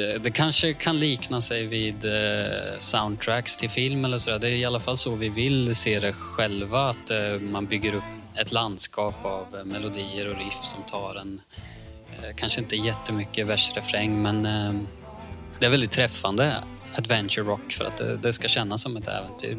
Eh, det kanske kan likna sig vid eh, soundtracks till film eller sådär. Det är i alla fall så vi vill se det själva, att eh, man bygger upp ett landskap av melodier och riff som tar en, kanske inte jättemycket versrefräng, men det är väldigt träffande adventure rock för att det, det ska kännas som ett äventyr.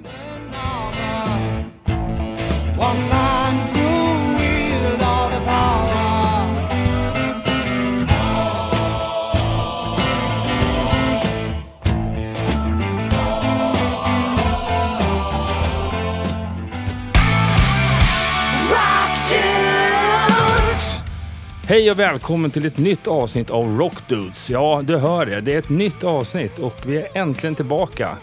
Hej och välkommen till ett nytt avsnitt av Rock Dudes. Ja, du hör det. Det är ett nytt avsnitt och vi är äntligen tillbaka.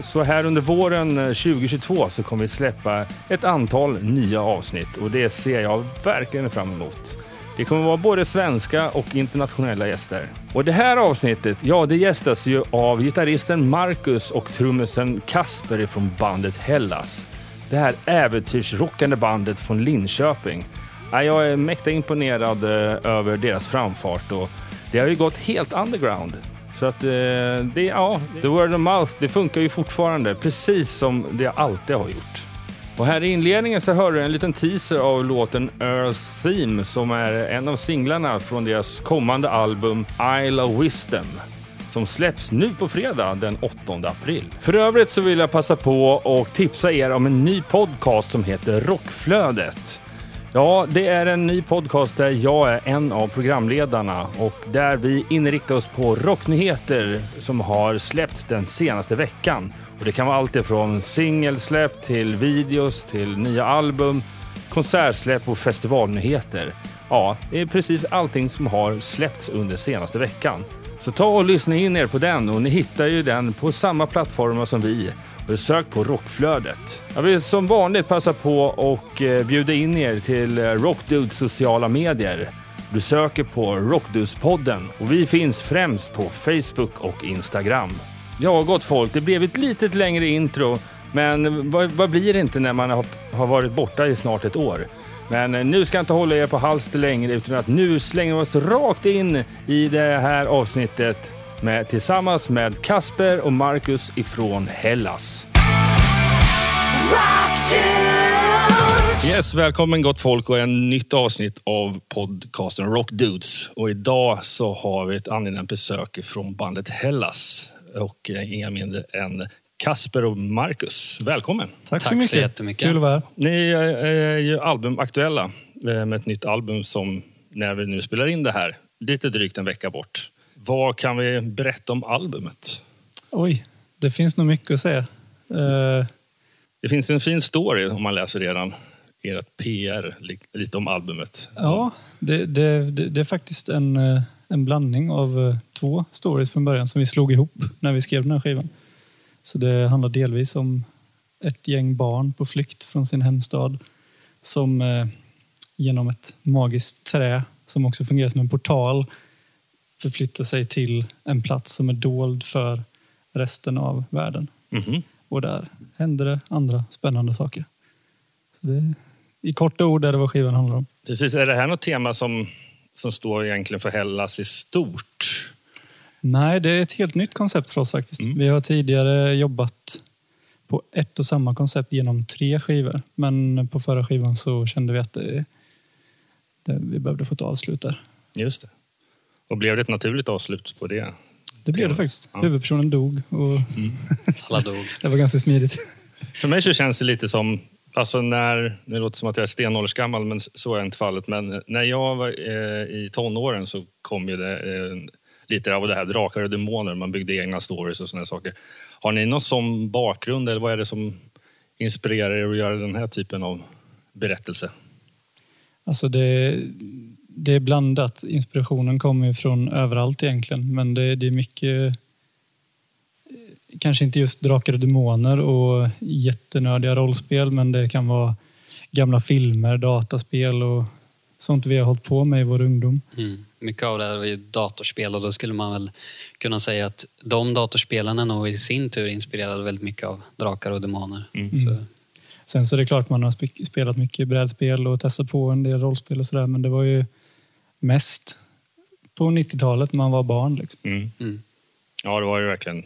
Så här under våren eh, 2022 så kommer vi släppa ett antal nya avsnitt och det ser jag verkligen fram emot. Det kommer vara både svenska och internationella gäster. Och det här avsnittet, ja det gästas ju av gitarristen Marcus och trummisen Kasper från bandet Hellas. Det här äventyrsrockande bandet från Linköping. Jag är mäkta imponerad eh, över deras framfart och det har ju gått helt underground. Så att eh, det, ja, the word of mouth, det funkar ju fortfarande precis som det alltid har gjort. Och här i inledningen så hör du en liten teaser av låten Earl's Theme som är en av singlarna från deras kommande album Isle of Wisdom som släpps nu på fredag den 8 april. För övrigt så vill jag passa på och tipsa er om en ny podcast som heter Rockflödet. Ja, det är en ny podcast där jag är en av programledarna och där vi inriktar oss på rocknyheter som har släppts den senaste veckan. Och det kan vara allt ifrån singelsläpp till videos till nya album, konsertsläpp och festivalnyheter. Ja, det är precis allting som har släppts under senaste veckan. Så ta och lyssna in er på den och ni hittar ju den på samma plattformar som vi. Besök sök på Rockflödet. Jag vill som vanligt passa på och eh, bjuda in er till eh, Rockdudes sociala medier. Du söker på Rockdudes-podden och vi finns främst på Facebook och Instagram. Ja, gott folk, det blev ett litet längre intro, men vad, vad blir det inte när man har, har varit borta i snart ett år? Men eh, nu ska jag inte hålla er på halster längre utan att nu slänger vi oss rakt in i det här avsnittet med, tillsammans med Kasper och Marcus ifrån Hellas. Yes, välkommen gott folk och en nytt avsnitt av podcasten Rock Dudes. Och idag så har vi ett angenämt besök från bandet Hellas och eh, inga mindre än Kasper och Marcus. Välkommen! Tack så Tack så mycket. jättemycket. Kul att vara här. Ni är ju albumaktuella eh, med ett nytt album som när vi nu spelar in det här, lite drygt en vecka bort. Vad kan vi berätta om albumet? Oj, det finns nog mycket att säga. Eh, Det finns en fin story om man läser redan ert PR, li- lite om albumet. ja, det, det, det, det är faktiskt en, eh, en blandning av eh, två stories från början som vi slog ihop när vi skrev den här skivan. Så det handlar delvis om ett gäng barn på flykt från sin hemstad som genom ett magiskt trä som också fungerar som en portal förflyttar sig till en plats som är dold för resten av världen. Mhm. Och där händer det andra spännande saker. Så det, I korta ord är det vad skivan handlar om. Precis, är det här något tema som, som står egentligen för Hellas i stort? Nej, det är ett helt nytt koncept för oss faktiskt. Vi har tidigare jobbat på ett och samma koncept genom tre skivor. Men på förra skivan så kände vi att det, det, vi behövde få ett avslut där. Just det. Och blev det ett naturligt avslut på det? Det blev det faktiskt. Ja. Huvudpersonen dog och Alla dog. det var ganska smidigt. För mig så känns det lite som, alltså när, det låter som att jag är stenåldersgammal men så är inte fallet. Men när jag var eh, i tonåren så kom ju det eh, lite av det här drakar och demoner. Man byggde egna stories och sådana saker. Har ni någon sån bakgrund eller vad är det som inspirerar er att göra den här typen av berättelse? Alltså det, det är blandat. Inspirationen kommer ju från överallt egentligen. Men det, det är mycket, eh, kanske inte just drakar och demoner och jättenördiga rollspel, men det kan vara gamla filmer, dataspel och sånt vi har hållit på med i vår ungdom. Mm. Mycket av det här är ju datorspel och då skulle man väl kunna säga att de datorspelen är nog i sin tur inspirerade väldigt mycket av drakar och demoner. Så, Sen så är det klart man har spe- spelat mycket brädspel och testat på en del rollspel och sådär, men det var ju mest på 90-talet när man var barn. Liksom. Mm. Mm. Ja, det var ju verkligen...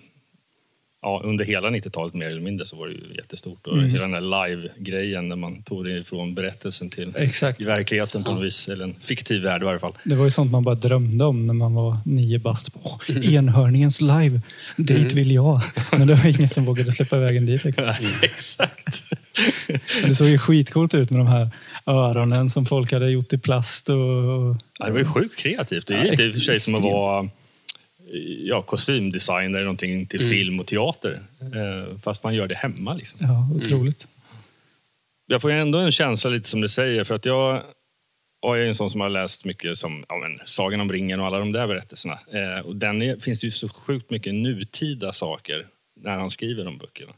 Ja, under hela 90-talet mer eller mindre så var det ju jättestort. Och Mm. hela den där live-grejen när man tog det ifrån berättelsen till Exakt. verkligheten på något vis. Eller en fiktiv värld i varje fall. Det var ju sånt man bara drömde om när man var nio bast. Åh, enhörningens live, dit vill jag. Men det var ingen som vågade släppa vägen dit. Liksom. Exakt. Det såg ju skitcoolt ut med de här öronen som folk hade gjort i plast. Och, och Ja, det var ju sjukt kreativt. Det är Ja, lite i och för sig som att vara ja, kostymdesigner eller någonting till Mm. film och teater. Eh, fast man gör det hemma. Liksom. ja, otroligt. Jag får ju ändå en känsla lite som du säger. För att jag, jag är en sån som har läst mycket som ja, men, Sagan om ringen och alla de där berättelserna. Eh, och den är, finns det ju så sjukt mycket nutida saker när han skriver de böckerna.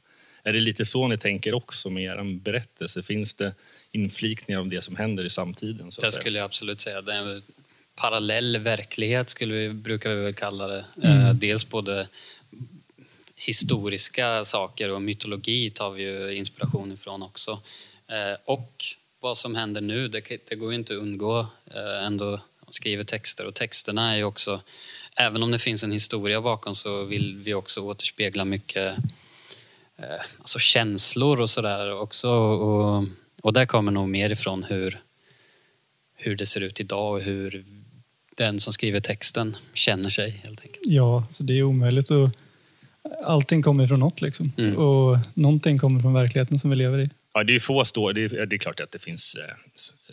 Är det lite så ni tänker också med er berättelse? Finns det inflikningar av det som händer i samtiden? Så att Det skulle jag absolut säga. Det är en parallell verklighet skulle vi, brukar vi väl kalla det. Eh, dels både historiska saker och mytologi tar vi ju inspiration ifrån också. Eh, och vad som händer nu, det, går ju inte att undgå eh, ändå skriva texter. Och texterna är ju också, även om det finns en historia bakom så vill vi också återspegla mycket alltså känslor och sådär också. Och, och där kommer nog mer ifrån hur, hur det ser ut idag och hur den som skriver texten känner sig helt enkelt. Ja, så det är omöjligt att... Allting kommer från något liksom. Mm. Och någonting kommer från verkligheten som vi lever i. Ja, det är få stå, det, är, det är klart att det finns eh,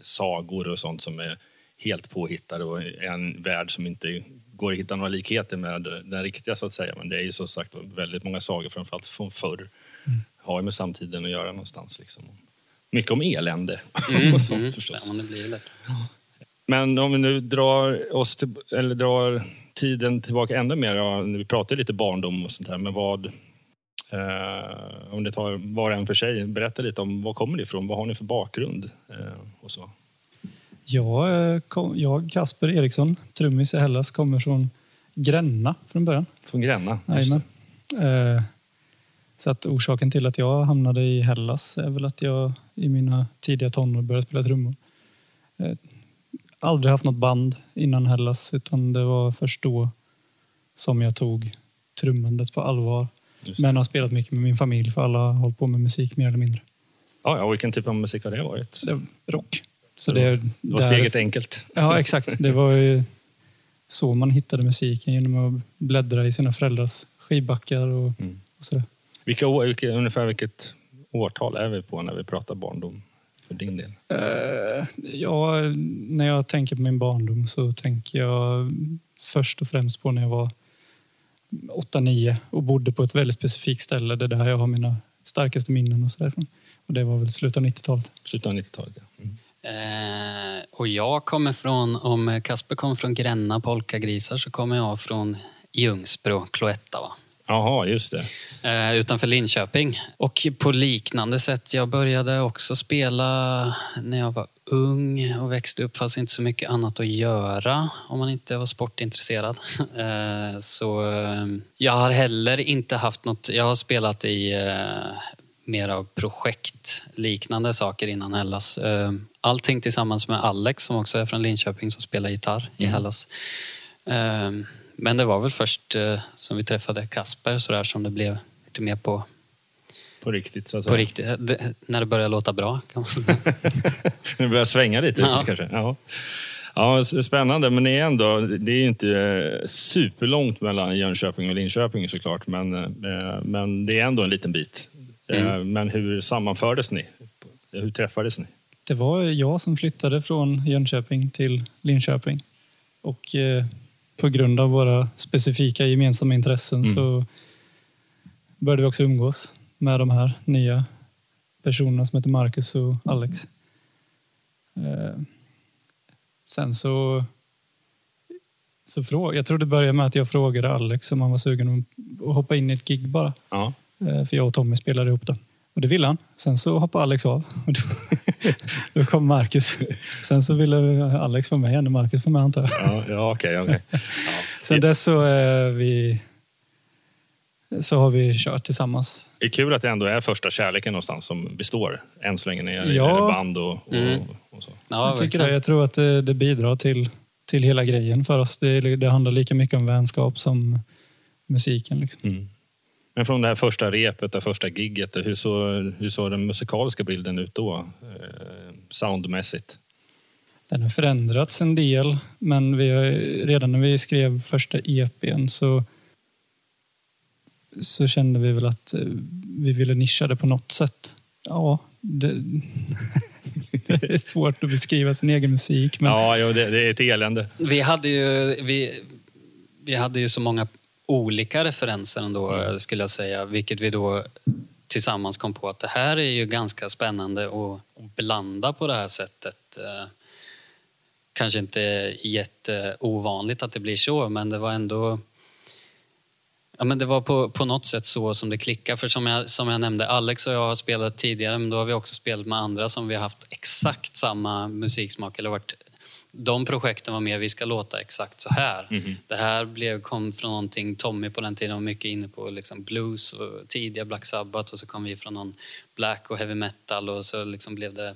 sagor och sånt som är helt påhittade och en värld som inte går att hitta några likheter med den riktiga så att säga. Men det är ju som sagt väldigt många sagor, framförallt från förr, har ju med samtiden att göra någonstans. Liksom. Mycket om elände och sånt Mm. förstås. Ja, men det blir lätt. Men om vi nu drar, oss till, eller drar tiden tillbaka ännu mer. Ja, vi pratade lite barndom och sånt här, men vad... Eh, om det tar var och en för sig, berätta lite om var kommer det ifrån? Vad har ni för bakgrund? Eh, och så. Jag, eh, kom, jag, Kasper Eriksson, trummis i Hellas, kommer från Gränna från början. Från Gränna? just Jajamän. Så att orsaken till att jag hamnade i Hellas är väl att jag i mina tidiga tonår började spela trummor. Eh, Aldrig haft något band innan Hellas utan det var först då som jag tog trummandet på allvar. Men har spelat mycket med min familj för alla har hållit på med musik mer eller mindre. Ja, ja, vilken typ av musik har det varit? Det, rock. Så Det var- Det var där- steget enkelt. Ja, exakt. Det var ju så man hittade musiken genom att bläddra i sina föräldrars skivbackar och, Mm. och sådär. Vilka, år- vilka, ungefär vilket årtal är vi på när vi pratar barndom för din del? Eh, ja, när jag tänker på min barndom så tänker jag först och främst på när jag var 8-9 och bodde på ett väldigt specifikt ställe. Det är där jag har mina starkaste minnen och sådär. Och det var väl slutet av 90-talet. Slutet av 90-talet, ja. Mm. Eh, och jag kommer från, om Kasper kommer från Gränna polkagrisar så kommer jag från Ljungsbro, Cloetta. Va? Jaha, just det. eh, utanför Linköping. Och på liknande sätt, jag började också spela när jag var ung och växte upp. fanns inte så mycket annat att göra om man inte var sportintresserad. Eh, så eh, jag har heller inte haft något, jag har spelat i mer av projektliknande saker innan Hellas. Allting tillsammans med Alex som också är från Linköping som spelar gitarr i Hellas. Eh, Men det var väl först eh, som vi träffade Kasper så där, som det blev lite mer på, På riktigt, så att på säga. riktigt. Det, när det började låta bra kan man säga. Nu börjar svänga lite Ja. kanske. Ja. Ja, s- spännande, men det är ändå det är ju inte eh, superlångt mellan Jönköping och Linköping såklart, men, eh, men det är ändå en liten bit. Eh, Mm. Men hur sammanfördes ni? Hur träffades ni? Det var jag som flyttade från Jönköping till Linköping. Och eh, på grund av våra specifika gemensamma intressen Mm. så började vi också umgås med de här nya personerna som heter Marcus och Alex. Eh, sen så, så fråg, jag tror det började med att jag frågade Alex om han var sugen att hoppa in i ett gig bara. Ja. Eh, För jag och Tommy spelade ihop det. Och det ville han. Sen så hoppade Alex av. Och då, då kom Marcus. Sen så ville Alex vara med igen och Marcus var med antar jag. Ja, ja okej. okej. Sen dess så, är vi, så har vi kört tillsammans. Det är kul att det ändå är första kärleken någonstans som består än så länge när det Ja. band och, och, Mm. och så. Ja, jag tycker det. Jag tror att det, det bidrar till, till hela grejen för oss. Det, det handlar lika mycket om vänskap som musiken. Liksom. Mm. Men från det här första repet, det första gigget, hur såg, hur såg den musikaliska bilden ut då? Eh, soundmässigt? Den har förändrats en del, men vi har, redan när vi skrev första EPn så, så kände vi väl att eh, vi ville nischa det på något sätt. Ja, det, det är svårt att beskriva sin egen musik. Men Ja, jo, det, det är ett elände. Vi hade ju, vi, vi hade ju så många olika referenser ändå, skulle jag säga. Vilket vi då tillsammans kom på att det här är ju ganska spännande att, att blanda på det här sättet. Eh, Kanske inte jätteovanligt att det blir så, men det var ändå... Ja, men det var på, på något sätt så som det klickade. För som jag, som jag nämnde, Alex och jag har spelat tidigare, men då har vi också spelat med andra som vi har haft exakt samma musiksmak. Eller varit, de projekten var mer, vi ska låta exakt så här. Det här blev, kom från någonting, Tommy på den tiden var mycket inne på liksom blues och tidiga Black Sabbath och så kom vi från någon black och heavy metal och så liksom blev det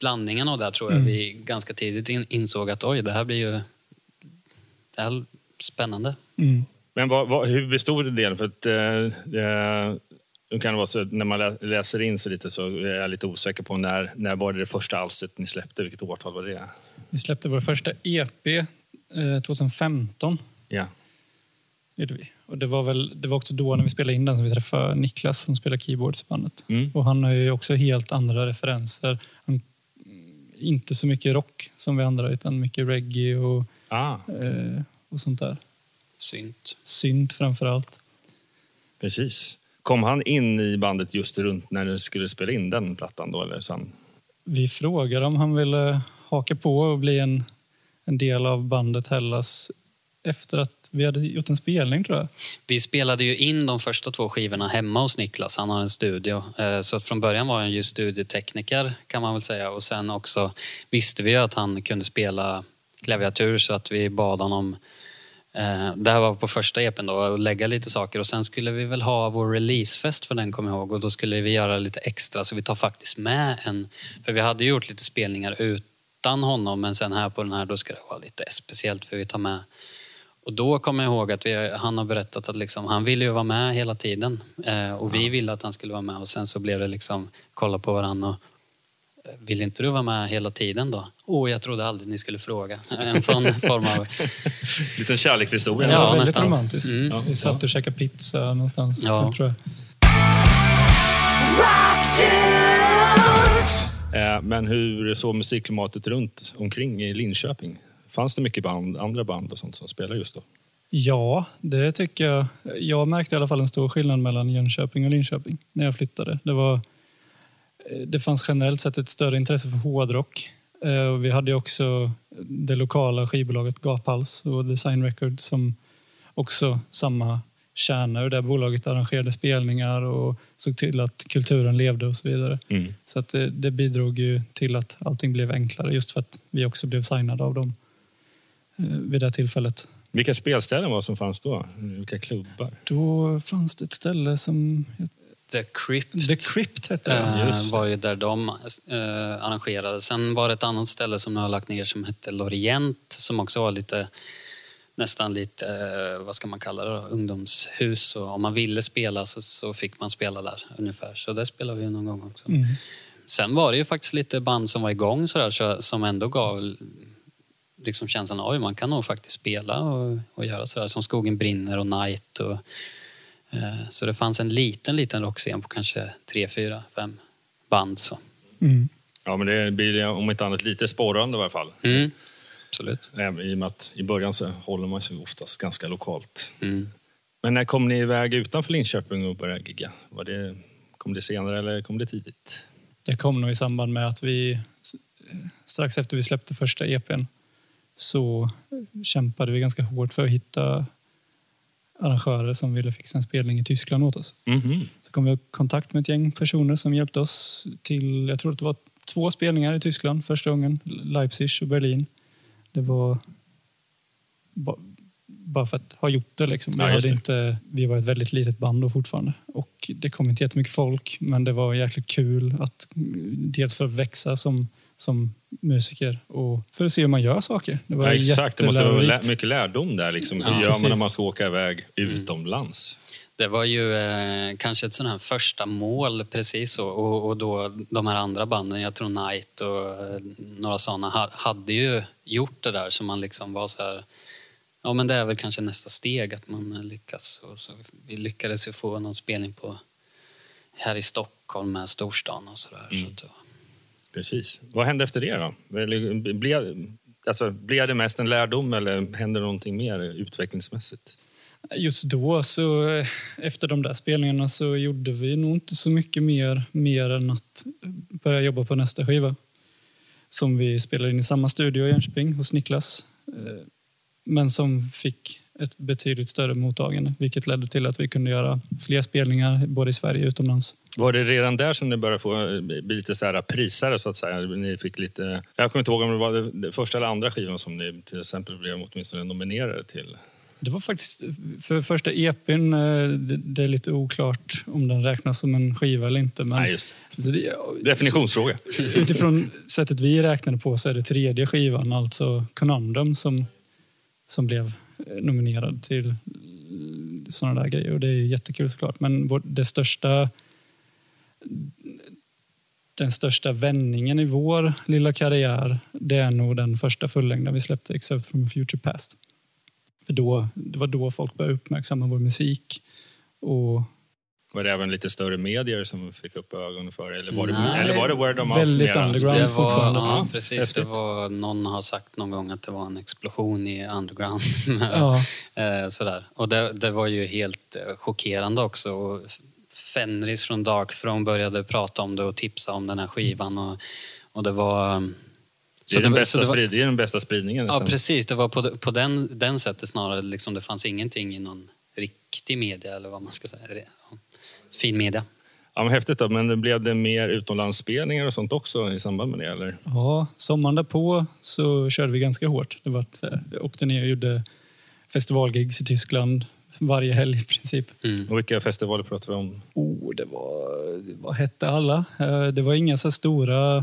blandningen av det här tror jag vi ganska tidigt in, insåg att oj, det här blir ju det här är spännande. mm, Men vad, vad, hur bestod det delen? För att, eh, det kan det vara så att när man lä- läser in sig lite så är jag lite osäker på när, när var det, det första alstret ni släppte? Vilket årtal var det? vi släppte vår första EP eh, 2015. Ja. Gjorde vi. Och det, var väl, det var också då när vi spelade in den som vi träffade Niklas som spelar keyboards i bandet. Mm. Och han har ju också helt andra referenser. Han, inte så mycket rock som vi andra utan mycket reggae och, Ah, eh, och sånt där. Synt. Synt framför allt. precis. Kom han in i bandet just runt när du skulle spela in den plattan då? Eller så han, Vi frågade om han ville haka på och bli en, en del av bandet Hellas efter att vi hade gjort en spelning tror jag. Vi spelade ju in de första två skivorna hemma hos Niklas. Han har en studio. Eh, Så att från början var han ju studiotekniker kan man väl säga. Och sen också visste vi ju att han kunde spela klaviatur så att vi bad honom det här var på första EPn då, att lägga lite saker. Och sen skulle vi väl ha vår releasefest för den kommer jag ihåg. Och då skulle vi göra lite extra så vi tar faktiskt med en, för vi hade gjort lite spelningar utan honom men sen här på den här då ska det vara lite speciellt för vi tar med och då kommer jag ihåg att vi, han har berättat att liksom, han ville ju vara med hela tiden. Eh, och vi ville att han skulle vara med. Och sen så blev det liksom kolla på varandra och eh, vill inte du vara med hela tiden då? Åh, oh, jag trodde aldrig ni skulle fråga. En sån form av... liten kärlekshistoria. Ja, var väldigt nästan. romantiskt. Mm. Vi satt och käkade pizza någonstans. Ja. jag tror jag. Eh, Men hur såg musikklimatet runt omkring i Linköping? Fanns det mycket band, andra band och sånt som spelade just då? Ja, det tycker jag. Jag märkte i alla fall en stor skillnad mellan Jönköping och Linköping när jag flyttade. Det, var, det fanns generellt sett ett större intresse för hårdrock. Eh, och Vi hade också det lokala skivbolaget Gaphals och Design Records som också samma kärna det bolaget arrangerade spelningar och såg till att kulturen levde och så vidare. Mm. Så att det, det bidrog ju till att allting blev enklare just för att vi också blev signade av dem eh, vid det tillfället. Vilka spelställen var som fanns då? Vilka klubbar? Då fanns det ett ställe som... The Crypt The Crypt hette det. eh, just det. var ju där de eh, arrangerade. Sen var det ett annat ställe som nu har lagt ner som hette Lorient som också var lite nästan lite, eh, vad ska man kalla det då, ungdomshus. Och om man ville spela så, så fick man spela där ungefär. Så det spelade vi någon gång också. Mm. Sen var det ju faktiskt lite band som var igång sådär, så, som ändå gav liksom känslan av att man kan nog faktiskt spela och, och göra sådär. Som Skogen brinner och Night. Och, så det fanns en liten, liten rockscen på kanske tre, fyra, fem band. Så. Mm. Ja, men det blir om inte annat lite sporrande i alla fall. Mm. Absolut. I och med att i början så håller man sig oftast ganska lokalt. Mm. Men när kom ni iväg utanför Linköping och började gigga? Var det, kom det senare eller kom det tidigt? Det kom nog i samband med att vi strax efter vi släppte första EPn så kämpade vi ganska hårt för att hitta arrangörer som ville fixa en spelning i Tyskland åt oss. Mhm. Så kom vi i kontakt med ett gäng personer som hjälpte oss till, jag tror att det var två spelningar i Tyskland första gången, Leipzig och Berlin. Det var ba, bara för att ha gjort det. Liksom. Vi, Ja, det. inte, vi var ett väldigt litet band då fortfarande. Och det kom inte jättemycket folk, men det var jäkligt kul att dels för att växa som, som musiker och för att se hur man gör saker. Det var Ja, exakt, det måste vara mycket lärdom där. Liksom. Hur Ja, gör man när precis. man ska åka iväg utomlands? Det var ju eh, kanske ett sånt här första mål precis så. Och, och då de här andra banden, jag tror Night och eh, några sådana, ha, hade ju gjort det där så man liksom var så här Ja men det är väl kanske nästa steg att man eh, lyckas. Och så vi lyckades ju få någon spelning på här i Stockholm med storstan och sådär. Så att, det var- Precis. Vad hände efter det då? Eller Blev, alltså, blev det mest en lärdom eller hände någonting mer utvecklingsmässigt? Just då, så efter de där spelningarna, så gjorde vi nog inte så mycket mer, mer än att börja jobba på nästa skiva. Som vi spelade in i samma studio i Jönköping hos Niklas. Eh, men som fick ett betydligt större mottagande, vilket ledde till att vi kunde göra fler spelningar både i Sverige och utomlands. Var det redan där som ni började få eh, bli lite så här prisare så att säga? Ni fick lite, jag kommer inte ihåg om det var det, första eller andra skivan som ni till exempel blev åtminstone nominerade till. Det var faktiskt, för första EPn, eh, det, är lite oklart om den räknas som en skiva eller inte. Men Nej, just så det, Definitionsfråga. Utifrån sättet vi räknade på så är det tredje skivan, alltså Conundrum, som, som blev eh, nominerad till sådana där grejer. Och det är jättekul såklart. Men vår, det största, den största vändningen i vår lilla karriär, det är nog den första fullängden vi släppte, Except from a future past. För då, det var då folk började uppmärksamma vår musik. Och Var det även lite större medier som fick upp ögonen för det? Eller var det, Nej. eller var det word of mouth? Väldigt mera? underground. Det var, fortfarande. ja, precis. häftigt. Det var, någon har sagt någon gång att det var en explosion i underground. ja, eh, sådär. Och det, det var ju helt eh, chockerande också. Och Fenris från Darkthrone började prata om det och tipsa om den här skivan. Och, och det var... Det så är, den var- bästa så det var- sprid, det är den bästa spridningen. Ja, nästan. precis. Det var på, på den, den sättet snarare. Liksom, det fanns ingenting i någon riktig media, eller vad man ska säga. Ja, Fin media. Ja, men häftigt då. Men blev det mer utomlandsspelningar och sånt också i samband med det? Eller? Ja, sommaren därpå så körde vi ganska hårt. Det var så här, vi åkte ner och gjorde festivalgigs i Tyskland varje helg i princip. Mm. Och vilka festivaler pratar vi om? Oh, det var, vad hette alla? Eh, Det var inga så stora...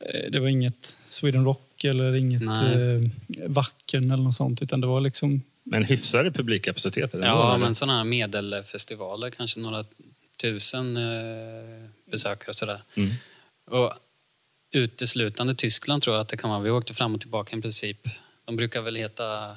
eh, Det var inget Sweden Rock eller inget Nej. eh, Wacken eller något sånt. Utan det var liksom... Men hyfsade publikkapacitet? eller? Ja, men sådana här medelfestivaler, kanske några tusen eh, besökare och sådär. Mm. Och uteslutande Tyskland tror jag att det kan vara. Vi åkte fram och tillbaka i princip. De brukar väl heta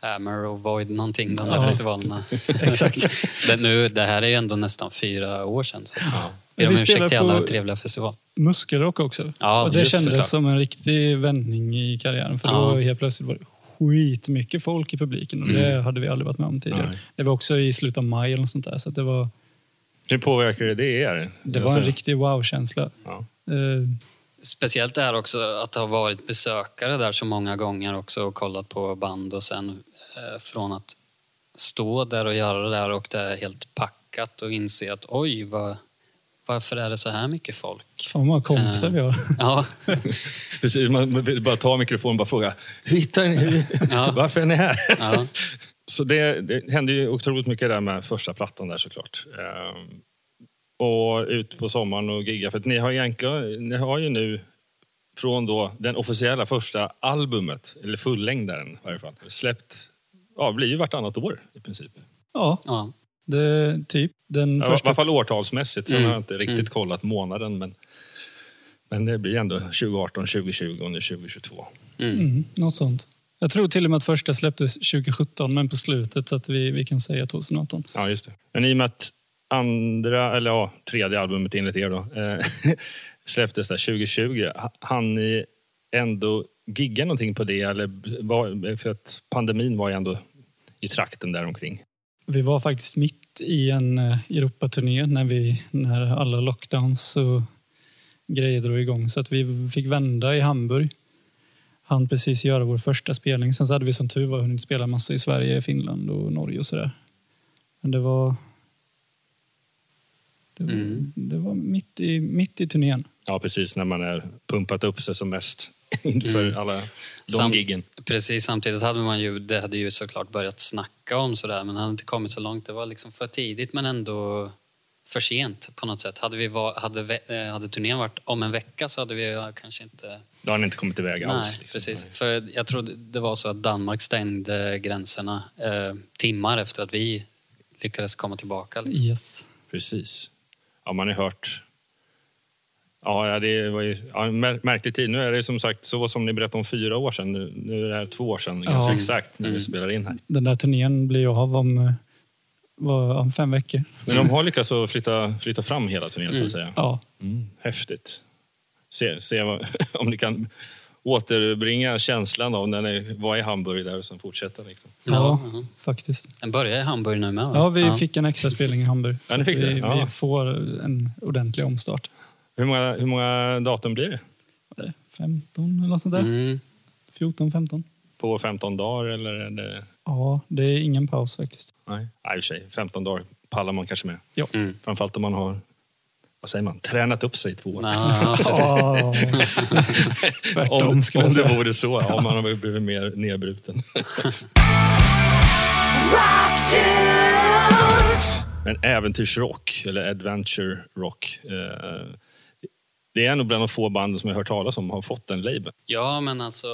Hammer och Void någonting, de där Ja. festivalerna. Exakt. det, nu, det här är ju ändå nästan fyra år sedan. Så att, Ja. Be om Vi ursäkt spelar till alla trevliga festivaler. Muskelrock också. Ja, och det just kändes såklart. som en riktig vändning i karriären. För Ja. då helt plötsligt var det skitmycket folk i publiken. Och det hade vi aldrig varit med om tidigare. Nej. Det var också i slutet av maj eller något sånt där. Så att det var, Hur påverkar det er? det var Alltså, en riktig wow-känsla. Ja. Eh, Speciellt det här också att ha varit besökare där så många gånger också och kollat på band och sen eh, från att stå där och göra det där och det är helt packat och inse att oj, vad, varför är det så här mycket folk? fan vad kompisar Eh. vi har. Ja, Precis, man vill bara ta mikrofonen och bara fråga hur hittar ni, Ja. varför är ni här? ja. Så det, det hände ju otroligt mycket där med första plattan där såklart. Ehm, och ut på sommaren och gigga. För att ni har egentligen, ni har ju nu från då den officiella första albumet, eller fullängdaren i varje fall, släppt, ja, blir ju vartannat år i princip. Ja, ja. det, typ. Den Ja, I första alla fall årtalsmässigt, sen Mm. har jag inte riktigt Mm. kollat månaden. Men, men det blir ändå 2018, 2020 och nu 2022. Mm. Mm, något sånt. Jag tror till och med att första släpptes 2017, men på slutet så att vi, vi kan säga 2018. Ja, just det. Men i och med att andra, eller ja, tredje albumet enligt er då, eh, släpptes där 2020, Han hann ni ändå gigga någonting på det? Eller var, för att pandemin var ju ändå i trakten där omkring. Vi var faktiskt mitt i en eh, Europaturné när, vi, när alla lockdowns och grejer drog igång. Så att vi fick vända i Hamburg. Han precis göra vår första spelning. Sen så hade vi som tur var hunnit spela massa i Sverige, Finland och Norge och sådär. Men det var... Det var, Mm. det var mitt, i, mitt i turnén. Ja, precis när man är pumpat upp sig som mest inför Mm. alla de Sam- giggen. Precis, samtidigt hade man ju, det hade ju såklart börjat snacka om sådär men det hade inte kommit så långt. Det var liksom för tidigt men ändå för sent på något sätt. Hade, vi var, hade, eh, hade turnén varit om en vecka så hade vi kanske inte... Då har ni inte kommit iväg Nej, alls. liksom. precis. För jag tror det var så att Danmark stängde gränserna eh, timmar efter att vi lyckades komma tillbaka. Liksom. Yes. Precis. Ja, man har hört... Ja, det var ju ja, märklig tid. Nu är det som sagt så som ni berättade om fyra år sedan. Nu, nu är det här två år sedan, Ja. ganska exakt, när vi Mm. spelar in här. Den där turnén blir ju av om, eh, om fem veckor. Men de har lyckats att flytta, flytta fram hela turnén, så att säga. Ja, Mm, häftigt. Se, se vad, om ni kan återbringa känslan av när ni var i Hamburg där och sen fortsätta. Liksom. ja, Ja, ja. faktiskt. Den börjar i Hamburg nu med va? Ja, vi fick en extra spelning i Hamburg. Ja, vi, Ja. vi får en ordentlig omstart. Hur, många, hur många datum blir det? Vad är det? 15 eller något sånt där? Mm. 14, 15? På 15 dagar eller är det... Ja, det är ingen paus faktiskt. Nej, Nej i och för sig. 15 dagar pallar man kanske med. Ja. Mm. Framförallt om man har vad säger man, tränat upp sig i två år. Precis. Ja, tvärtom om, om det vore så. Ja, man har blivit mer nedbruten. Men äventyrsrock, eller adventure rock. Eh, det är nog bland de få banden som jag har hört talas om har fått den labeln. Ja, men alltså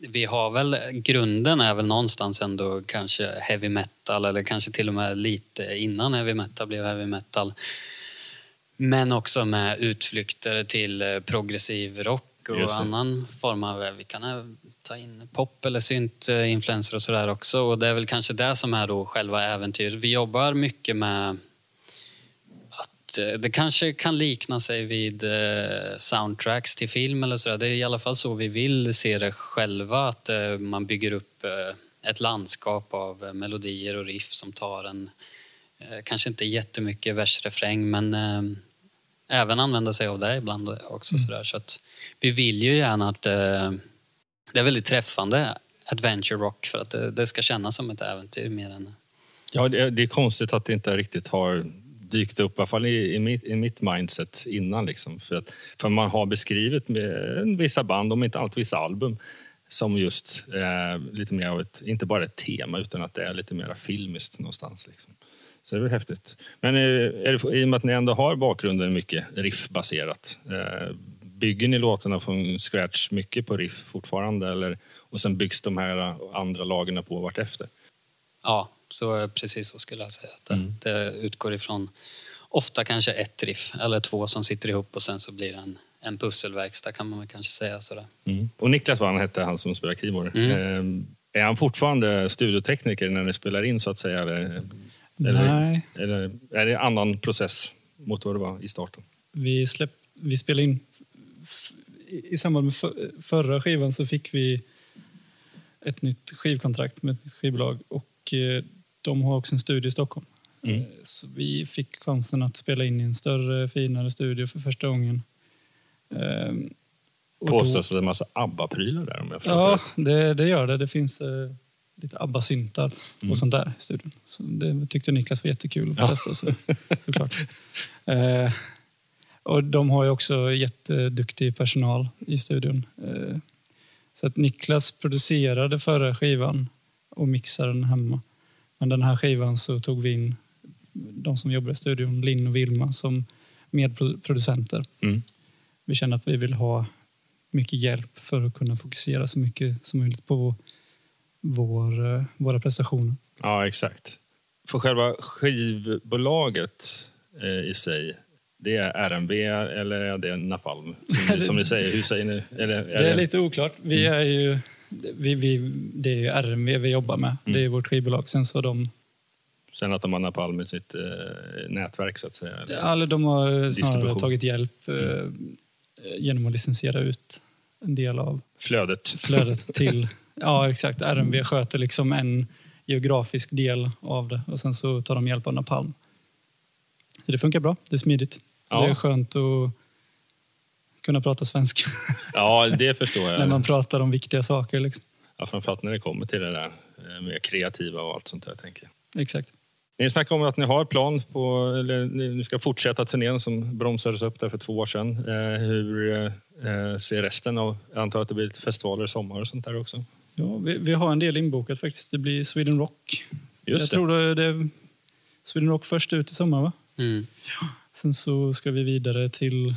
vi har väl, grunden är väl någonstans ändå kanske heavy metal eller kanske till och med lite innan heavy metal blev heavy metal. Men också med utflykter till eh, progressiv rock och annan form av, eh, vi kan även ta in pop eller synt eh, influenser och sådär också och det är väl kanske det som är då själva äventyret. Vi jobbar mycket med att eh, det kanske kan likna sig vid eh, soundtracks till film eller sådär. Det är i alla fall så vi vill se det själva, att eh, man bygger upp eh, ett landskap av eh, melodier och riff som tar en, eh, kanske inte jättemycket versrefräng, men eh, även använda sig av det ibland också. Sådär. Så att vi vill ju gärna att eh, det är väldigt träffande adventure rock för att det, det ska kännas som ett äventyr mer än Ja, det är, det är konstigt att det inte riktigt har dykt upp, i alla fall i, i, mitt, i mitt mindset innan. Liksom. För, att, för man har beskrivit med vissa band, om inte alltid vissa album, som just eh, lite mer av ett, inte bara ett tema, utan att det är lite mer filmiskt någonstans. Liksom. Så det är väl häftigt. Men eh, är det, i och med att ni ändå har bakgrunden mycket riffbaserat, eh, bygger ni låtarna från scratch mycket på riff fortfarande? Eller, och sen byggs de här andra lagren på vartefter? Ja, så precis så skulle jag säga. Att det, det utgår ifrån ofta kanske ett riff eller två som sitter ihop och sen så blir det en, en pusselverkstad kan man kanske säga. Sådär. Mm. Och Niklas han hette, han som spelar keyboard. Mm. Eh, är han fortfarande studiotekniker när ni spelar in så att säga? Eller, eller, Nej, eller är det annan process mot vad det var i starten? vi, släpp, vi spelade in... I samband med för, förra skivan så fick vi ett nytt skivkontrakt med ett nytt skivbolag och eh, de har också en studio i Stockholm. Mm. Eh, Så vi fick chansen att spela in i en större, finare studio för första gången. Ehm, Påstås det är en massa ABBA-prylar där om jag förstått Ja, rätt. det, det gör det. Det finns eh, lite ABBA-syntar Mm. och sånt där i studion. Så det tyckte Niklas var jättekul att Ja. testa. Så, såklart. Eh, och de har ju också jätteduktig personal i studion. Eh, så att Niklas producerade förra skivan och mixade den hemma. Men den här skivan så tog vi in de som jobbar i studion, Linn och Vilma, som medproducenter. Mm. Vi känner att vi vill ha mycket hjälp för att kunna fokusera så mycket som möjligt på vår, eh, våra prestationer. Ja, exakt. För själva skivbolaget eh, i sig, det är RMB eller är det Napalm? Som, som ni säger, hur säger ni? Eller, är Det är lite oklart. Vi är ju, vi, vi, det är ju RMV vi jobbar med. Det är vårt skivbolag. Sen så de, Sen att de har Napalm i sitt eh, nätverk så att säga? Eller? alla de har snarare tagit hjälp eh, genom att licensiera ut en del av Flödet. flödet till... Ja, exakt. RMV sköter liksom en geografisk del av det och sen så tar de hjälp av Napalm. Så det funkar bra. Det är smidigt. Ja. Det är skönt att kunna prata svenska Ja, det förstår när jag. man pratar om viktiga saker. Liksom. Ja, framförallt när det kommer till det där eh, med kreativa och allt sånt där. Tänker. Exakt. Ni snackar om att ni har plan på, eller ni ni ska fortsätta turnén som bromsades upp där för två år sedan. Eh, hur eh, ser resten av, jag antar att det blir lite festivaler i sommar och sånt där också? Ja, vi, vi har en del inbokat faktiskt. Det blir Sweden Rock. Just Jag det. tror det, det Sweden Rock först ut i sommar va? Mm. Sen så ska vi vidare till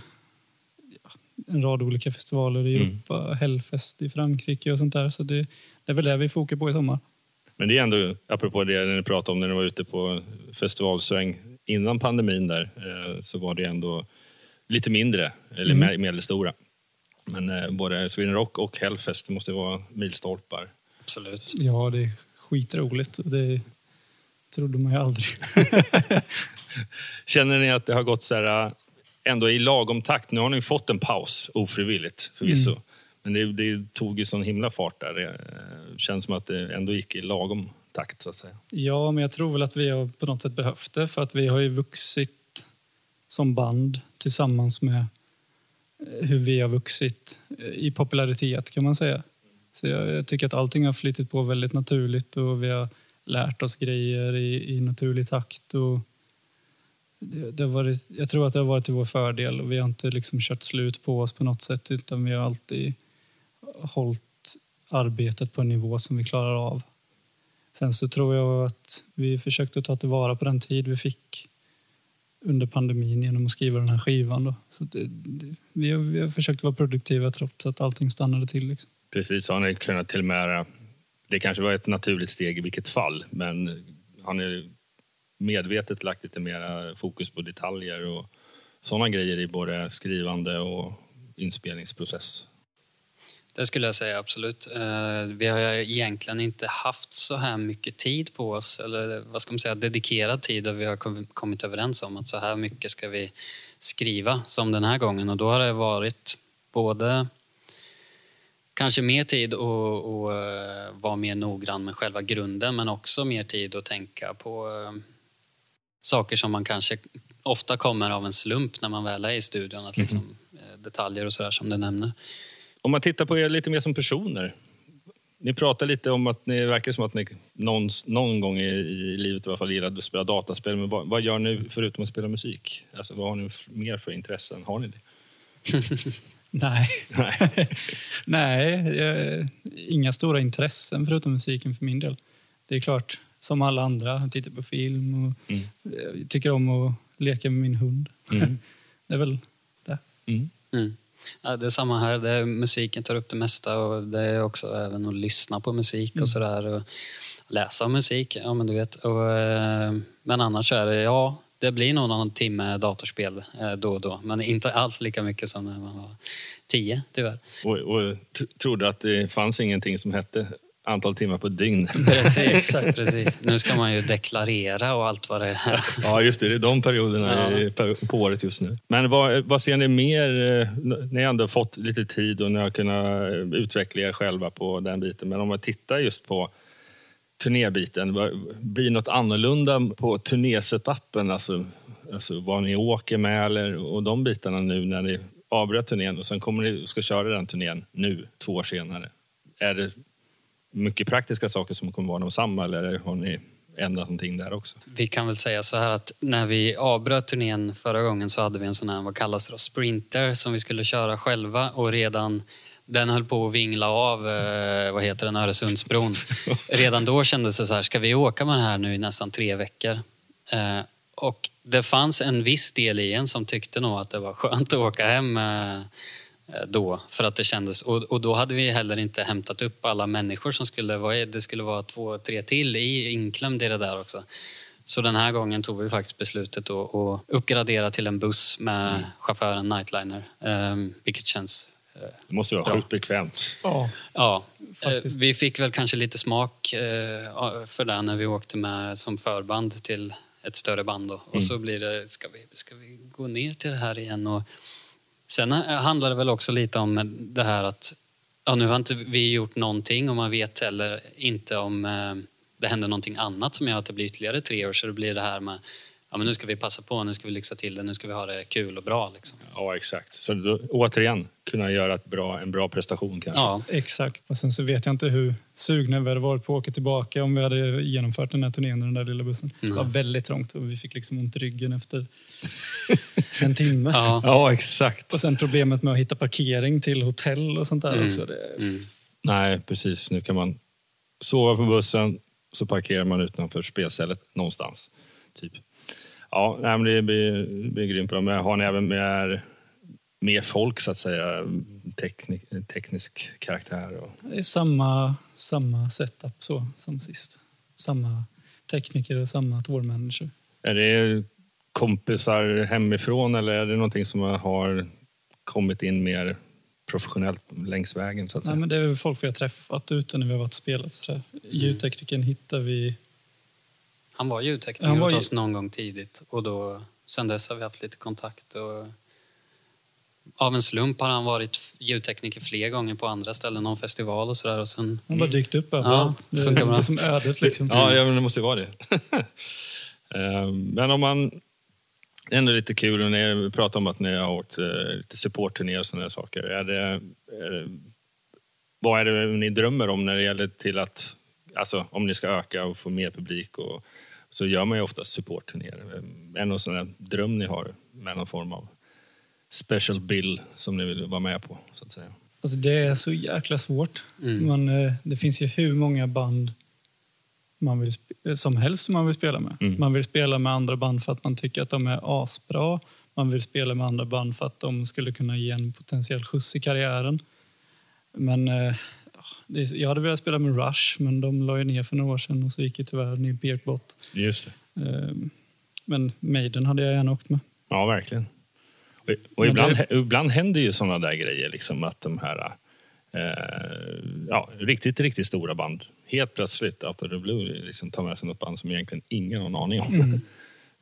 ja, en rad olika festivaler i Mm. Europa, Hellfest i Frankrike och sånt där. Så det, det är väl det vi fokar på i sommar. Men det är ändå, apropå det när ni pratade om när ni var ute på festivalsväng innan pandemin där, eh, så var det ändå lite mindre, eller Mm. me- medelstora. Men eh, både Sweden Rock och Hellfest, måste vara milstolpar. Absolut. Ja, det är skitroligt. Det trodde man ju aldrig. Känner ni att det har gått så här, eh, ändå i lagom takt? Nu har ni fått en paus, ofrivilligt förvisso. Men det, det tog ju sån himla fart där. Det eh, känns som att det ändå gick i lagom takt så att säga. Ja, men jag tror väl att vi har på något sätt behövt det för att vi har ju vuxit som band tillsammans med Eh, hur vi har vuxit eh, i popularitet kan man säga. Så jag, jag tycker att allting har flyttat på väldigt naturligt och vi har lärt oss grejer i, i naturlig takt. Och det, det har varit, jag tror att det har varit till vår fördel och vi har inte liksom kört slut på oss på något sätt utan vi har alltid hållit arbetet på en nivå som vi klarar av. Sen så tror jag att vi försökte ta tillvara på den tid vi fick under pandemin genom att skriva den här skivan. Då. Så det, det, vi, har, vi har försökt vara produktiva trots att allting stannade till. Liksom. Precis, har ni kunnat tillmära... Det kanske var ett naturligt steg i vilket fall, men har ni medvetet lagt lite mer fokus på detaljer och sådana grejer i både skrivande och inspelningsprocess? Det skulle jag säga absolut. Eh, Vi har egentligen inte haft så här mycket tid på oss, eller vad ska man säga, dedikerad tid och vi har kom- kommit överens om att så här mycket ska vi skriva som den här gången och då har det varit både kanske mer tid att eh, vara mer noggrann med själva grunden men också mer tid att tänka på eh, saker som man kanske ofta kommer av en slump när man väl är i studion. Att liksom, eh, Detaljer och sådär som du nämner. Om man tittar på er lite mer som personer. Ni pratar lite om att ni verkar som att ni någon, någon gång i, i livet i alla fall gillade att spela dataspel. Men vad, vad gör ni förutom att spela musik? Alltså, vad har ni mer för intressen? Har ni det? Nej, Nej. Nej jag, inga stora intressen förutom musiken för min del. Det är klart, som alla andra, jag tittar på film och Mm. jag tycker om att leka med min hund. Mm. Det är väl det. Mm. Mm. Ja, det är samma här. Det är, musiken tar upp det mesta och det är också även att lyssna på musik och sådär. Och läsa musik, ja men du vet. Och, eh, men annars är det, ja, det blir nog någon timme datorspel eh, då och då. Men inte alls lika mycket som när man var tio, tyvärr. Och, och trodde att det fanns ingenting som hette antal timmar på dygn. Precis, precis. Nu ska man ju deklarera och allt vad det är. Ja, just det. Det är de perioderna Ja. på, året just nu. Men vad, vad ser ni mer? eh, Ni har ändå fått lite tid och ni har kunnat eh, utveckla er själva på den biten. Men om man tittar just på turnébiten, blir något annorlunda på turnésetupen? Alltså, alltså vad ni åker med eller, och de bitarna nu när ni avbröt turnén och sen kommer ni ska köra den turnén nu, två år senare. Är det mycket praktiska saker som kommer vara de samma eller har ni ändrat någonting där också? Vi kan väl säga så här att när vi avbröt turnén förra gången så hade vi en sån här, vad kallas det då, sprinter som vi skulle köra själva och redan den höll på att vingla av, eh, vad heter den, Öresundsbron. Redan då kändes det så här, ska vi åka med den här nu i nästan tre veckor? Eh, och det fanns en viss del i en som tyckte nog att det var skönt att åka hem eh, då för att det kändes och, och då hade vi heller inte hämtat upp alla människor som skulle vara det skulle vara två, tre till i inklämd i det där också. Så den här gången tog vi faktiskt beslutet att uppgradera till en buss med chauffören Nightliner, um, vilket känns eh, Det måste vara Bra. sjukt bekvämt. Ja, Ja, eh, Faktiskt. vi fick väl kanske lite smak eh, för det när vi åkte med som förband till ett större band. Då. Och så blir det, ska vi, ska vi gå ner till det här igen? Och sen eh, handlar det väl också lite om det här att ja, nu har inte vi gjort någonting och man vet heller inte om eh, det händer någonting annat som gör att det blir ytterligare tre år. Så det blir det här med ja, men nu ska vi passa på, nu ska vi lyxa till det, nu ska vi ha det kul och bra. Liksom. Ja, exakt. Så då, återigen, kunna göra ett bra, en bra prestation kanske. Ja, exakt. Och sen så vet jag inte hur sugna vi hade varit på att åka tillbaka om vi hade genomfört den här turnén i den där lilla bussen. Det var väldigt trångt och vi fick liksom ont i ryggen efter en timme. ja. Ja, exakt. Och sen problemet med att hitta parkering till hotell och sånt där Mm. också. Det, Mm. Nej, precis. Nu kan man sova på bussen, så parkerar man utanför spelstället någonstans. Typ. Ja, nej, men det blir, det blir grymt bra. Men har ni även mer, mer folk så att säga? Teknik, teknisk karaktär? Och... Det är samma, samma setup så som sist. Samma tekniker och samma tour manager. Är det kompisar hemifrån eller är det någonting som har kommit in mer professionellt längs vägen? Så att säga? Nej, men det är väl folk vi har träffat ute när vi har varit och spelat. Så där. Ljudteknikern hittar vi... Han var ljudtekniker Han var åt oss någon gång tidigt och då, sen dess har vi haft lite kontakt. Och av en slump har han varit ljudtekniker fler gånger på andra ställen, någon festival och sådär. Och sen, Han bara dykt upp överallt. det, funkar bra. det är som ödet liksom. Ja, ja men det måste ju vara det. Ehm, men om man... Det är ändå lite kul när ni pratar om att ni har åkt eh, lite supportturné och sådana saker. Är det, är det, vad är det ni drömmer om när det gäller till att... Alltså om ni ska öka och få mer publik och så gör man ju oftast supportturnéer. Är det någon sån där dröm ni har med någon form av special bill som ni vill vara med på så att säga? Alltså, det är så jäkla svårt. Mm. Man, eh, det finns ju hur många band man vill, sp- som helst som man vill spela med. Mm. Man vill spela med andra band för att man tycker att de är asbra. Man vill spela med andra band för att de skulle kunna ge en potentiell skjuts i karriären. Men eh, jag hade velat spela med Rush, men de la ju ner för några år sedan och så gick ju tyvärr Neil Peart bort. Just det. Eh, men Maiden hade jag gärna åkt med. Ja, verkligen. Och, och ibland, det- ibland händer ju såna där grejer, liksom att de här eh, ja, riktigt, riktigt stora band helt plötsligt, out of the blue, liksom tar med sig något band som egentligen ingen har en aning om.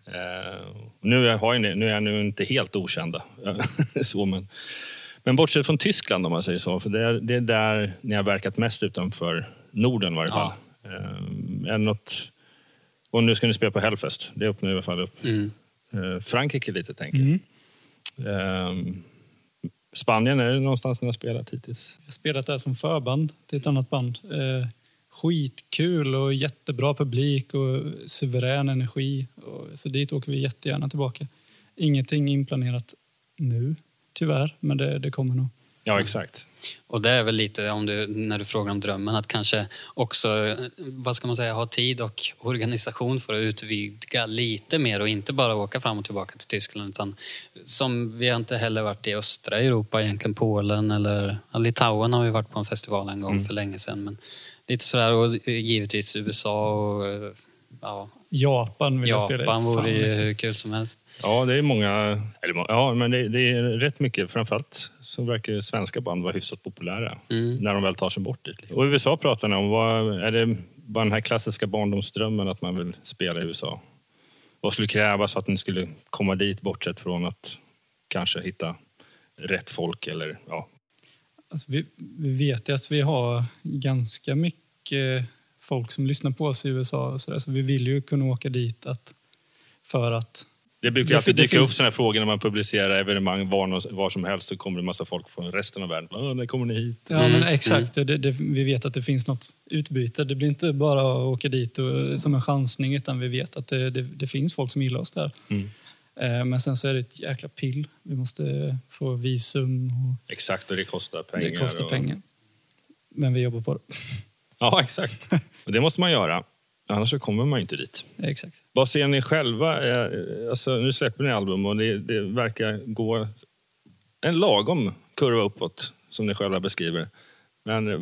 eh, och nu, är, har ni, nu är jag nu inte helt okända, så, men, men bortsett från Tyskland om man säger så, för det är, det är där ni har verkat mest utanför Norden i varje fall. Eh, är det något, och nu ska ni spela på Hellfest, det öppnar i alla fall upp mm. eh, Frankrike lite, tänker jag. Mm. Ehm, Spanien, är det någonstans ni har spelat hittills? Jag har spelat där som förband till ett annat band. Skitkul och jättebra publik och suverän energi. Så dit åker vi jättegärna tillbaka. Ingenting inplanerat nu, tyvärr, men det, det kommer nog. Ja, exakt. Och det är väl lite, om du, när du frågar om drömmen, att kanske också, vad ska man säga, ha tid och organisation för att utvidga lite mer och inte bara åka fram och tillbaka till Tyskland utan som vi har inte heller varit i östra Europa, egentligen Polen eller Litauen har vi varit på en festival en gång för länge sedan. Men lite sådär och givetvis USA och ja, Japan vill jag spela i. Japan vore ju hur kul som helst. Ja, det är många... Eller, ja, men det, det är rätt mycket. Framförallt så verkar svenska band vara hyfsat populära Mm. när de väl tar sig bort dit. Och USA pratar ni om, vad, är det bara den här klassiska barndomsdrömmen att man vill spela i USA? Vad skulle krävas för att ni skulle komma dit bortsett från att kanske hitta rätt folk eller ja, Alltså, vi, vi vet ju att vi har ganska mycket folk som lyssnar på oss i USA. och Så, där, så vi vill ju kunna åka dit att, för att... Det brukar alltid dyka upp finns- såna här frågor när man publicerar evenemang var, var som helst så kommer det en massa folk från resten av världen. "Åh, När kommer ni hit? Ja, Mm, men exakt. Det, det, vi vet att det finns något utbyte. Det blir inte bara att åka dit och, som en chansning utan vi vet att det, det, det finns folk som gillar oss där. Mm. Eh, Men sen så är det ett jäkla pill. Vi måste få visum och Exakt, och det kostar pengar. det kostar och... pengar. Men vi jobbar på det. Ja, exakt. Och det måste man göra. Annars så kommer man inte dit. Exakt. Vad ser ni själva? Eh, Alltså, nu släpper ni album och det, det verkar gå en lagom kurva uppåt, som ni själva beskriver. Men eh,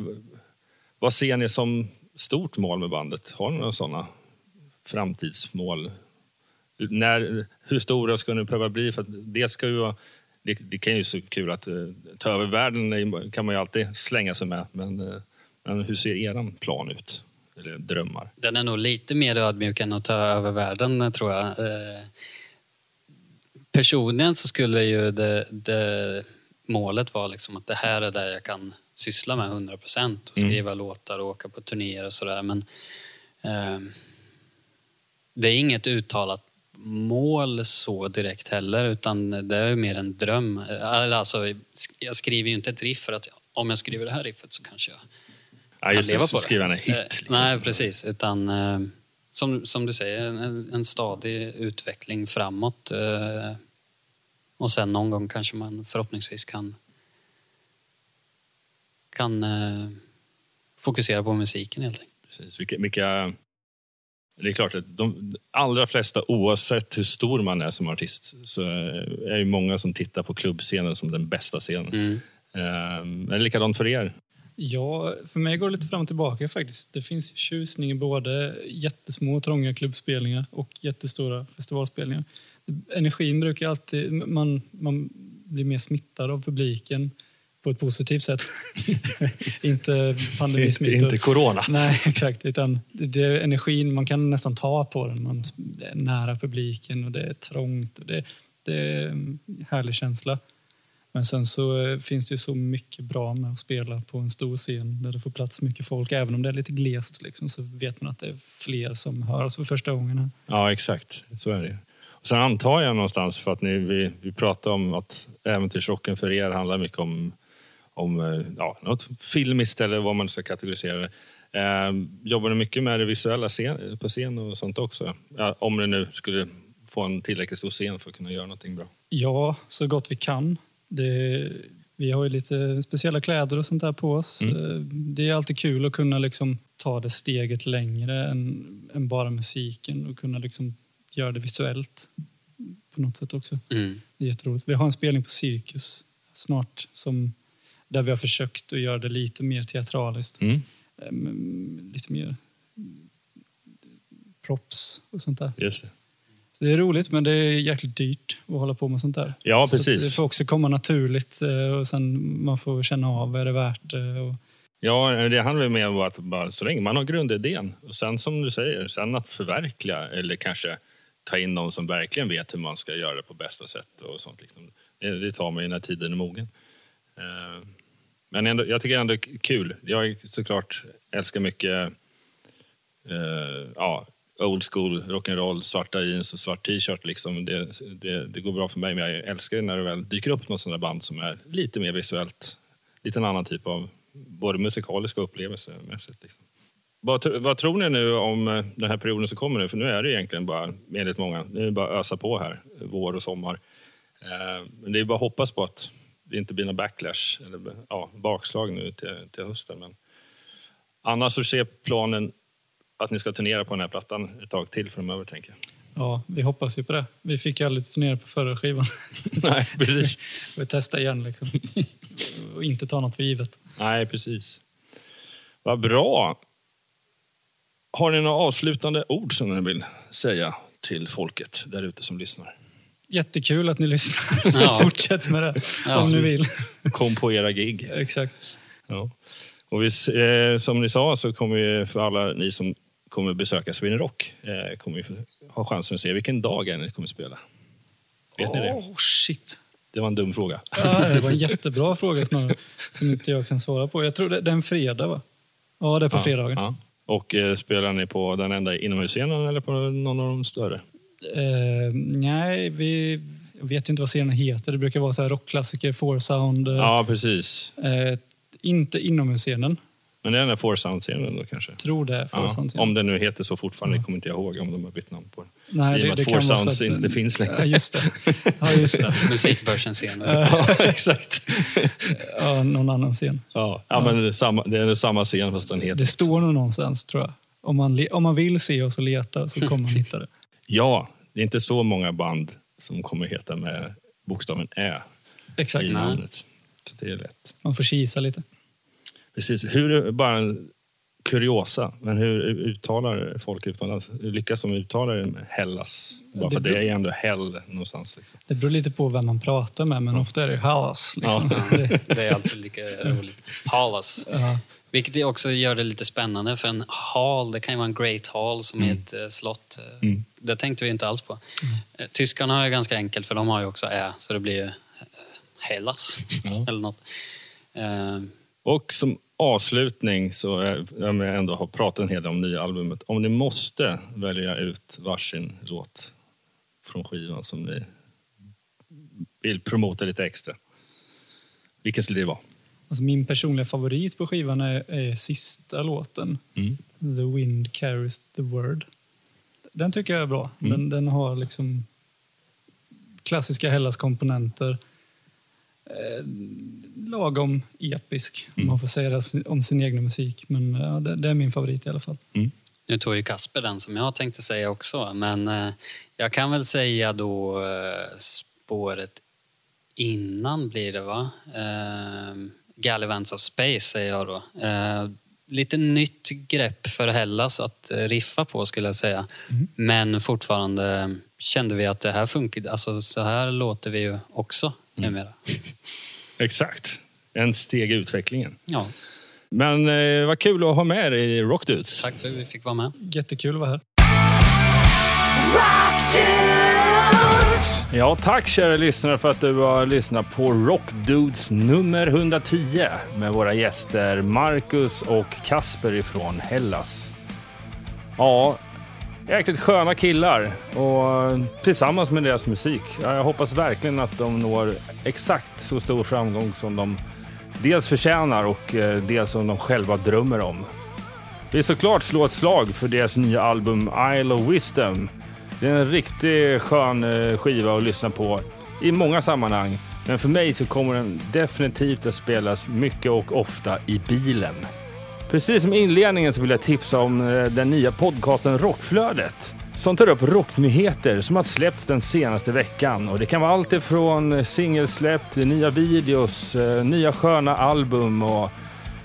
vad ser ni som stort mål med bandet? Har ni några sådana framtidsmål? När, hur stora ska ni behöva bli? För att det, ska ju vara, det, det kan ju så kul att eh, ta över världen är- kan man ju alltid slänga sig med. Men, eh, men hur ser eran plan ut? Eller drömmar? Den är nog lite mer ödmjuk än att ta över världen, tror jag. Eh, Personligen så skulle ju det, det målet vara liksom att det här är det jag kan syssla med 100 procent och skriva låtar och åka på turnéer och sådär. Men eh, det är inget uttalat mål så direkt heller utan det är mer en dröm. Alltså, jag skriver ju inte ett riff för att om jag skriver det här riffet så kanske jag Ja, just kan det, leva så på skriva en det. hit. Eh, Liksom. Nej, precis. Utan eh, som, som du säger, en, en stadig utveckling framåt. Eh, och sen någon gång kanske man förhoppningsvis kan, kan fokusera på musiken helt enkelt. Precis. Vilka, vilka, Det är klart att de allra flesta, oavsett hur stor man är som artist, så är det många som tittar på klubbscenen som den bästa scenen. Mm. Ehm, är det likadant för er? Ja, för mig går det lite fram och tillbaka faktiskt. Det finns tjusning i både jättesmå trånga klubbspelningar och jättestora festivalspelningar. Energin brukar alltid... Man, man blir mer smittad av publiken på ett positivt sätt. inte pandemismittor. Inte corona. Nej, exakt. Utan det är energin, man kan nästan ta på den. Man är nära publiken och det är trångt. Och det, det är en härlig känsla. Men sen så eh, finns det ju så mycket bra med att spela på en stor scen där det får plats mycket folk. Även om det är lite glest liksom, så vet man att det är fler som hör oss för första gången. Ja, exakt. Så är det. Och sen antar jag någonstans, för att ni, vi, vi pratar om att äventyrsrocken för er handlar mycket om, om eh, ja, något filmiskt eller vad man ska kategorisera det. Eh, jobbar ni mycket med det visuella scen, på scen och sånt också? Ja, om ni nu skulle få en tillräckligt stor scen för att kunna göra någonting bra. Ja, så gott vi kan. Det, vi har ju lite speciella kläder och sånt där på oss. Mm. Eh, Det är alltid kul att kunna liksom ta det steget längre än, än bara musiken och kunna liksom göra det visuellt på något sätt också. Mm. Det är jätteroligt. Vi har en spelning på Cirkus snart som, där vi har försökt att göra det lite mer teatraliskt. Mm. Ehm, Lite mer props och sånt där. Just det. Så det är roligt men det är jäkligt dyrt att hålla på med sånt där. Ja, Så precis. det får också komma naturligt eh, och sen man får känna av, är det värt det? Och, Ja, det handlar mer om att bara, så länge man har grundidén och sen som du säger, sen att förverkliga eller kanske ta in någon som verkligen vet hur man ska göra det på bästa sätt och sånt. Liksom. Det, det tar man ju när tiden är mogen. Eh, men ändå, jag tycker ändå det är kul. Jag såklart älskar mycket eh, ja, old school rock'n'roll, svarta jeans och svart t-shirt. Liksom. Det, det, det går bra för mig, men jag älskar när det väl dyker upp något sånt där band som är lite mer visuellt, lite en annan typ av både musikaliska och upplevelsemässigt. Liksom. Vad, vad tror ni nu om eh, den här perioden som kommer nu? För nu är det egentligen bara, enligt många, nu är det bara att ösa på här, vår och sommar. Eh, Men det är bara att hoppas på att det inte blir någon backlash eller ja, bakslag nu till, till hösten. Men annars så ser planen att ni ska turnera på den här plattan ett tag till framöver, tänker jag. ja, vi hoppas ju på det. Vi fick aldrig turnera på förra skivan. Nej, precis. Vi testar igen liksom. och inte ta något för givet. Nej, precis. Vad bra. Har ni några avslutande ord som ni vill säga till folket där ute som lyssnar? Jättekul att ni lyssnar. Ja. Fortsätt med det Ja. om ni vill. Kom på era gig. Exakt. Ja. Och vi, eh, som ni sa så kommer vi för alla ni som kommer besöka Sweden Rock eh, kommer få- ha chansen att se vilken dag är ni kommer spela. Vet ni det? Oh, shit. Det var en dum fråga. Ja, det var en jättebra fråga snarare, som inte jag kan svara på. Jag tror det, det är en fredag, va? Ja, det är på fredagen. Ja. Och eh, spelar ni på den enda inomhusscenen eller på någon av de större? Eh, nej, vi vet ju inte vad scenen heter. Det brukar vara så här rockklassiker, four sound. eh, Ja, precis. Eh, inte inomhusscenen. Men det är den där Four Sound-scenen då kanske? Tror det Ja, om den nu heter så fortfarande, jag kommer inte jag ihåg om de har bytt namn på den. Nej, I och med att Four vara så Sounds att- inte finns längre. Ja, just det. Ja, just det. Musikbörsen senare. Ja, exakt. Ja, någon annan scen. Ja, ja, men det är, samma, det är samma scen fast den heter... Det står nog någonstans, tror jag. Om man, om man vill se oss och leta så kommer man hitta det. Ja, det är inte så många band som kommer heta med bokstaven Ä Exakt. i namnet. Så det är lätt. Man får kisa lite. Precis. Hur, bara en kuriosa, men hur uttalar folk utomlands? Hur lyckas de uttala det med Hellas? Bara för Det att det är ändå hell någonstans. Liksom. Det beror lite på vem man pratar med, men ofta är det Hallas. Liksom. Ja, det är alltid lika roligt. Halas. Ja. Vilket också gör det lite spännande för en hall, det kan ju vara en great hall som är ett eh, slott. Eh, Mm. Det tänkte vi inte alls på. Eh, Tyskarna har ju ganska enkelt för de har ju också ä, så det blir ju Hellas Ja. eller något. Och som avslutning, så är, jag ändå har pratat en hel del om nya albumet. Om ni måste välja ut varsin låt från skivan som ni vill promota lite extra. Vilken skulle det vara? Alltså min personliga favorit på skivan är, är sista låten. Mm. The Wind Carries the Word. Den tycker jag är bra. Mm. Den, den har liksom klassiska Hellas komponenter. Eh, lagom episk, om Mm. man får säga det om sin egen musik. Men ja, det, det är min favorit i alla fall. Mm. Nu tog ju Kasper den som jag tänkte säga också, men eh, jag kan väl säga då eh, spåret innan blir det va? Eh, Gallivants of Space säger jag då. Eh, lite nytt grepp för Hellas att eh, riffa på skulle jag säga. Men fortfarande kände vi att det här funkar. Alltså så här låter vi ju också numera. Exakt. En steg i utvecklingen. Ja, Men eh, vad kul att ha med dig i Rockdudes. tack för att vi fick vara med. Jättekul att vara här. Ja, tack kära lyssnare för att du har lyssnat på Rockdudes nummer 110 med våra gäster Marcus och Kasper ifrån Hellas. Ja, jäkligt sköna killar och eh, tillsammans med deras musik. Jag hoppas verkligen att de når exakt så stor framgång som de dels förtjänar och eh, dels som de själva drömmer om. Vi såklart slå ett slag för deras nya album Isle of Wisdom. Det är en riktigt skön eh, skiva att lyssna på i många sammanhang. Men för mig så kommer den definitivt att spelas mycket och ofta i bilen. Precis som i inledningen så vill jag tipsa om eh, den nya podcasten Rockflödet som tar upp rocknyheter som har släppts den senaste veckan. Och det kan vara allt ifrån singelsläpp till nya videos, eh, nya sköna album och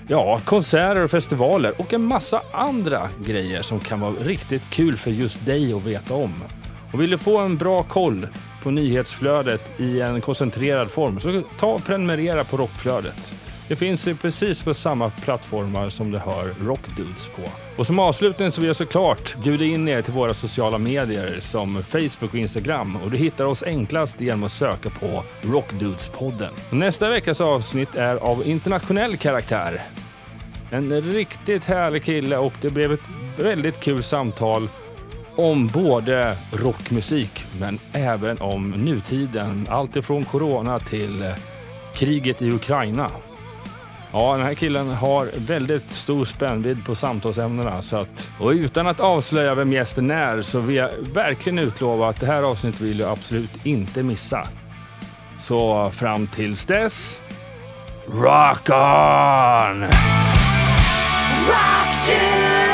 Ja, konserter och festivaler och en massa andra grejer som kan vara riktigt kul för just dig att veta om. Och vill du få en bra koll på nyhetsflödet i en koncentrerad form så ta och prenumerera på Rockflödet. Det finns ju precis på samma plattformar som du hör Rockdudes på. Och som avslutning så vill jag såklart bjuda in er till våra sociala medier som Facebook och Instagram och du hittar oss enklast genom att söka på Rockdudes-podden. Nästa veckas avsnitt är av internationell karaktär. En riktigt härlig kille och det blev ett väldigt kul samtal om både rockmusik men även om nutiden. Allt ifrån corona till kriget i Ukraina. Ja, den här killen har väldigt stor spännvidd på samtalsämnena. Så att, och utan att avslöja vem gästen är så vill jag verkligen utlova att det här avsnittet vill jag absolut inte missa. Så fram tills dess, rock on! Rock